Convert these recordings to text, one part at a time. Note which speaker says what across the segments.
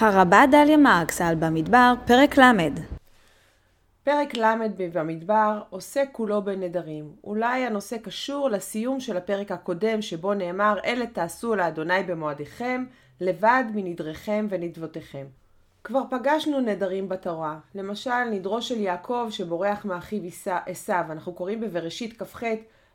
Speaker 1: הרבה דליה מרקס על במדבר, פרק ל'
Speaker 2: פרק ל' במדבר עוסק כולו בנדרים. אולי הנושא קשור לסיום של הפרק הקודם שבו נאמר אלה תעשו לאדוני במועדיכם, לבד מנדריכם ונדבותיכם. כבר פגשנו נדרים בתורה, למשל נדרו של יעקב שבורח מאחיו עשיו, אנחנו קוראים בבראשית כ"ח,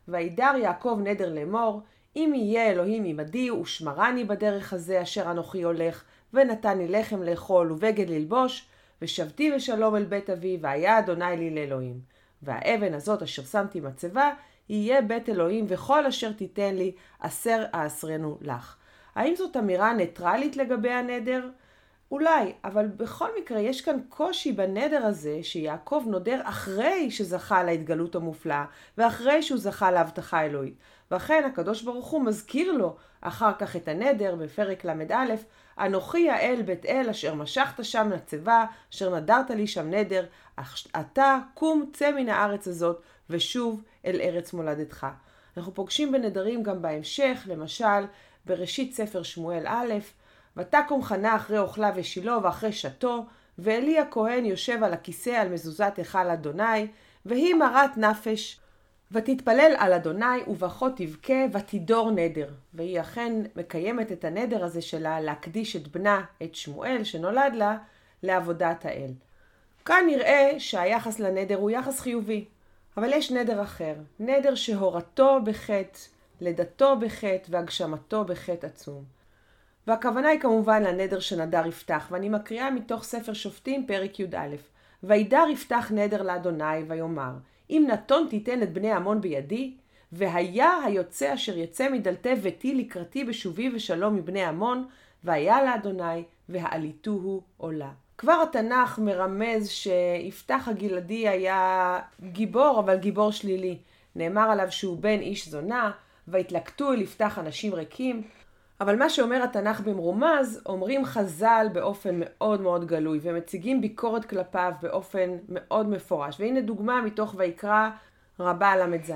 Speaker 2: וידר יעקב נדר לאמור, אם יהיה אלוהים עמדי ושמרני בדרך הזה אשר אנוכי הולך, ונתן לי לחם לאכול ובגד ללבוש, ושבתי בשלום אל בית אבי, והיה אדוני לי לאלוהים. והאבן הזאת אשר שמתי מצבה, יהיה בית אלוהים, וכל אשר תיתן לי, אסר אעשרנו לך. האם זאת אמירה ניטרלית לגבי הנדר? אולי, אבל בכל מקרה יש כאן קושי בנדר הזה שיעקב נודר אחרי שזכה להתגלות המופלאה ואחרי שהוא זכה להבטחה אלוהית. ואכן הקדוש ברוך הוא מזכיר לו אחר כך את הנדר בפרק ל"א אנוכי האל בית אל אשר משכת שם נצבה אשר נדרת לי שם נדר אתה קום צא מן הארץ הזאת ושוב אל ארץ מולדתך. אנחנו פוגשים בנדרים גם בהמשך למשל בראשית ספר שמואל א' ותקום חנה אחרי אוכלה ושילה ואחרי שתו, ואלי הכהן יושב על הכיסא על מזוזת היכל אדוני, והיא מרת נפש. ותתפלל על אדוני, ובכה תבכה, ותידור נדר. והיא אכן מקיימת את הנדר הזה שלה להקדיש את בנה, את שמואל, שנולד לה, לעבודת האל. כאן נראה שהיחס לנדר הוא יחס חיובי. אבל יש נדר אחר, נדר שהורתו בחטא, לידתו בחטא והגשמתו בחטא עצום. והכוונה היא כמובן לנדר שנדר יפתח, ואני מקריאה מתוך ספר שופטים פרק י"א. וידר יפתח נדר לאדוני ויאמר, אם נתון תיתן את בני עמון בידי, והיה היוצא אשר יצא מדלתי ביתי לקראתי בשובי ושלום מבני עמון, והיה לאדוני, והעליתוהו עולה. כבר התנ"ך מרמז שיפתח הגלעדי היה גיבור, אבל גיבור שלילי. נאמר עליו שהוא בן איש זונה, והתלקטו אל יפתח אנשים ריקים, אבל מה שאומר התנ"ך במרומז, אומרים חז"ל באופן מאוד מאוד גלוי, ומציגים ביקורת כלפיו באופן מאוד מפורש. והנה דוגמה מתוך ויקרא רבה ל"ז.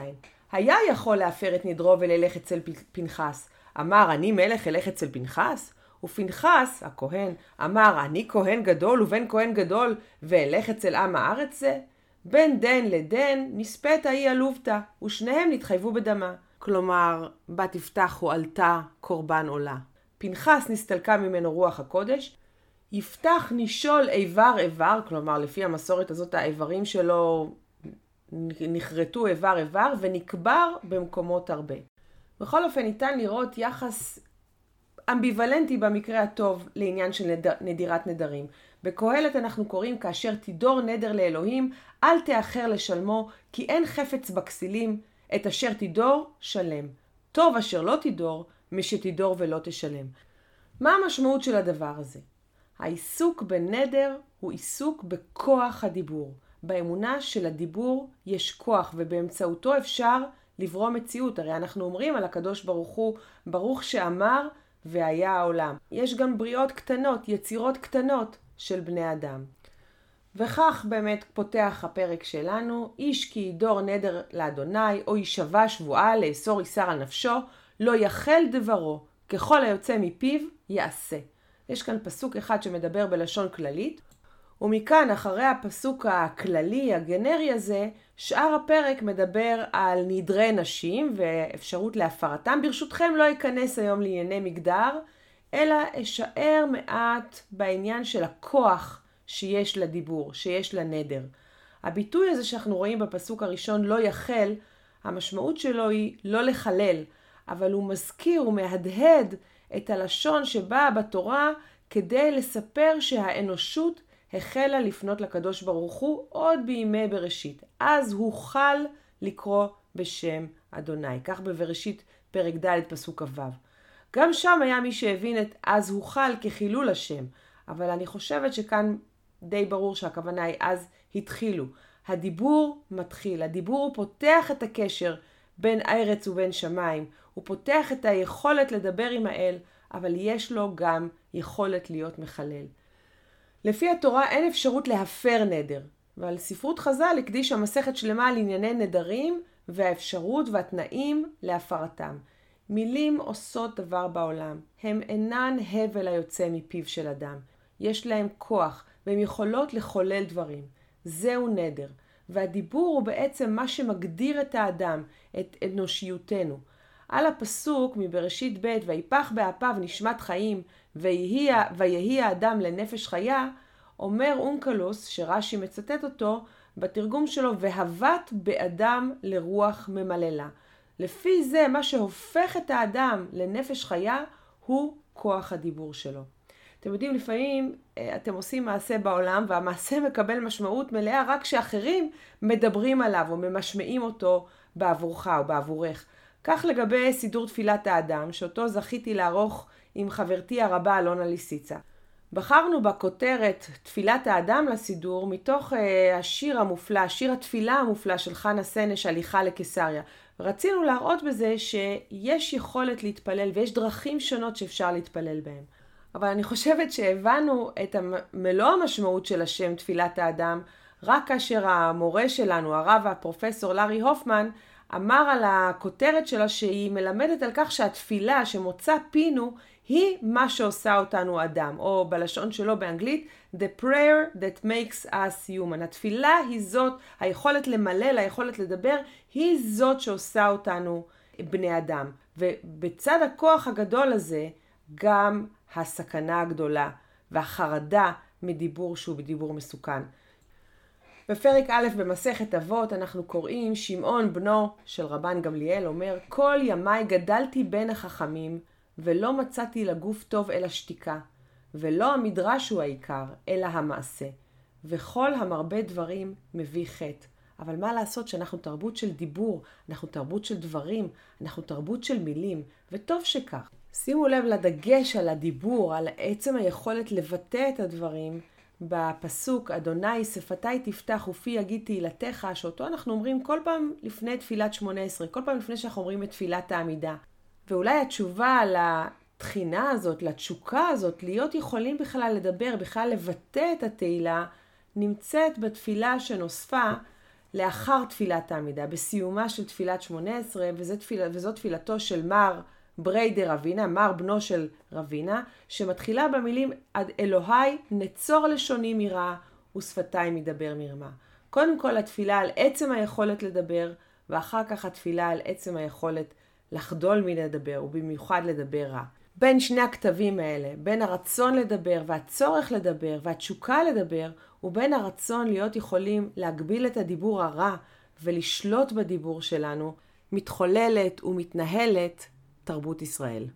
Speaker 2: היה יכול להפר את נדרו וללך אצל פנחס. אמר, אני מלך אלך אצל פנחס? ופנחס, הכהן, אמר, אני כהן גדול ובן כהן גדול, ואלך אצל עם הארץ זה? בין דן לדן נספית היא עלובתא, ושניהם נתחייבו בדמה. כלומר, בת יפתח הועלתה קורבן עולה. פנחס נסתלקה ממנו רוח הקודש, יפתח נישול איבר איבר, כלומר לפי המסורת הזאת האיברים שלו נחרטו איבר איבר ונקבר במקומות הרבה. בכל אופן ניתן לראות יחס אמביוולנטי במקרה הטוב לעניין של נד... נדירת נדרים. בקהלת אנחנו קוראים כאשר תידור נדר לאלוהים, אל תאחר לשלמו, כי אין חפץ בכסילים, את אשר תידור, שלם. טוב אשר לא תידור, משתידור ולא תשלם. מה המשמעות של הדבר הזה? העיסוק בנדר הוא עיסוק בכוח הדיבור. באמונה שלדיבור יש כוח ובאמצעותו אפשר לברוא מציאות. הרי אנחנו אומרים על הקדוש ברוך הוא, ברוך שאמר והיה העולם. יש גם בריאות קטנות, יצירות קטנות של בני אדם. וכך באמת פותח הפרק שלנו, איש כי ידור נדר לאדוני, או יישבע שבועה לאסור איסר על נפשו, לא יחל דברו, ככל היוצא מפיו, יעשה. יש כאן פסוק אחד שמדבר בלשון כללית, ומכאן, אחרי הפסוק הכללי, הגנרי הזה, שאר הפרק מדבר על נדרי נשים ואפשרות להפרתם. ברשותכם לא אכנס היום לענייני מגדר, אלא אשאר מעט בעניין של הכוח שיש לדיבור, שיש לנדר. הביטוי הזה שאנחנו רואים בפסוק הראשון, לא יחל, המשמעות שלו היא לא לחלל, אבל הוא מזכיר, הוא מהדהד את הלשון שבאה בתורה כדי לספר שהאנושות החלה לפנות לקדוש ברוך הוא עוד בימי בראשית. אז הוחל לקרוא בשם אדוני. כך בבראשית פרק ד' פסוק כ"ו. גם שם היה מי שהבין את אז הוחל כחילול השם, אבל אני חושבת שכאן די ברור שהכוונה היא אז התחילו. הדיבור מתחיל, הדיבור הוא פותח את הקשר בין ארץ ובין שמיים, הוא פותח את היכולת לדבר עם האל, אבל יש לו גם יכולת להיות מחלל. לפי התורה אין אפשרות להפר נדר, ועל ספרות חז"ל הקדישה מסכת שלמה על ענייני נדרים והאפשרות והתנאים להפרתם. מילים עושות דבר בעולם, הם אינן הבל היוצא מפיו של אדם. יש להם כוח, והן יכולות לחולל דברים. זהו נדר. והדיבור הוא בעצם מה שמגדיר את האדם, את אנושיותנו. על הפסוק מבראשית ב' ויפח באפיו נשמת חיים ויהי האדם לנפש חיה, אומר אונקלוס, שרש"י מצטט אותו, בתרגום שלו, והבט באדם לרוח ממללה. לפי זה, מה שהופך את האדם לנפש חיה, הוא כוח הדיבור שלו. אתם יודעים, לפעמים אה, אתם עושים מעשה בעולם, והמעשה מקבל משמעות מלאה רק כשאחרים מדברים עליו או ממשמעים אותו בעבורך או בעבורך. כך לגבי סידור תפילת האדם, שאותו זכיתי לערוך עם חברתי הרבה אלונה ליסיצה. בחרנו בכותרת תפילת האדם לסידור מתוך uh, השיר המופלא, שיר התפילה המופלא של חנה סנש, הליכה לקיסריה. רצינו להראות בזה שיש יכולת להתפלל ויש דרכים שונות שאפשר להתפלל בהן. אבל אני חושבת שהבנו את מלוא המשמעות של השם תפילת האדם רק כאשר המורה שלנו, הרב והפרופסור לארי הופמן, אמר על הכותרת שלה שהיא מלמדת על כך שהתפילה שמוצא פינו היא מה שעושה אותנו אדם, או בלשון שלו באנגלית, The prayer that makes us human. התפילה היא זאת, היכולת למלל, היכולת לדבר, היא זאת שעושה אותנו בני אדם. ובצד הכוח הגדול הזה, גם הסכנה הגדולה והחרדה מדיבור שהוא בדיבור מסוכן. בפרק א' במסכת אבות אנחנו קוראים שמעון בנו של רבן גמליאל אומר כל ימיי גדלתי בין החכמים ולא מצאתי לגוף טוב אלא שתיקה ולא המדרש הוא העיקר אלא המעשה וכל המרבה דברים מביא חטא אבל מה לעשות שאנחנו תרבות של דיבור, אנחנו תרבות של דברים, אנחנו תרבות של מילים, וטוב שכך. שימו לב לדגש על הדיבור, על עצם היכולת לבטא את הדברים, בפסוק אדוני שפתי תפתח ופי יגיד תהילתך, שאותו אנחנו אומרים כל פעם לפני תפילת שמונה עשרה, כל פעם לפני שאנחנו אומרים את תפילת העמידה. ואולי התשובה לתחינה הזאת, לתשוקה הזאת, להיות יכולים בכלל לדבר, בכלל לבטא את התהילה, נמצאת בתפילה שנוספה לאחר תפילת העמידה, בסיומה של תפילת שמונה עשרה, וזו תפילתו של מר בריידי רבינה, מר בנו של רבינה, שמתחילה במילים עד אלוהי נצור לשוני מרע ושפתיים מדבר מרמה. קודם כל התפילה על עצם היכולת לדבר, ואחר כך התפילה על עצם היכולת לחדול מלדבר, ובמיוחד לדבר רע. בין שני הכתבים האלה, בין הרצון לדבר והצורך לדבר והתשוקה לדבר, ובין הרצון להיות יכולים להגביל את הדיבור הרע ולשלוט בדיבור שלנו, מתחוללת ומתנהלת תרבות ישראל.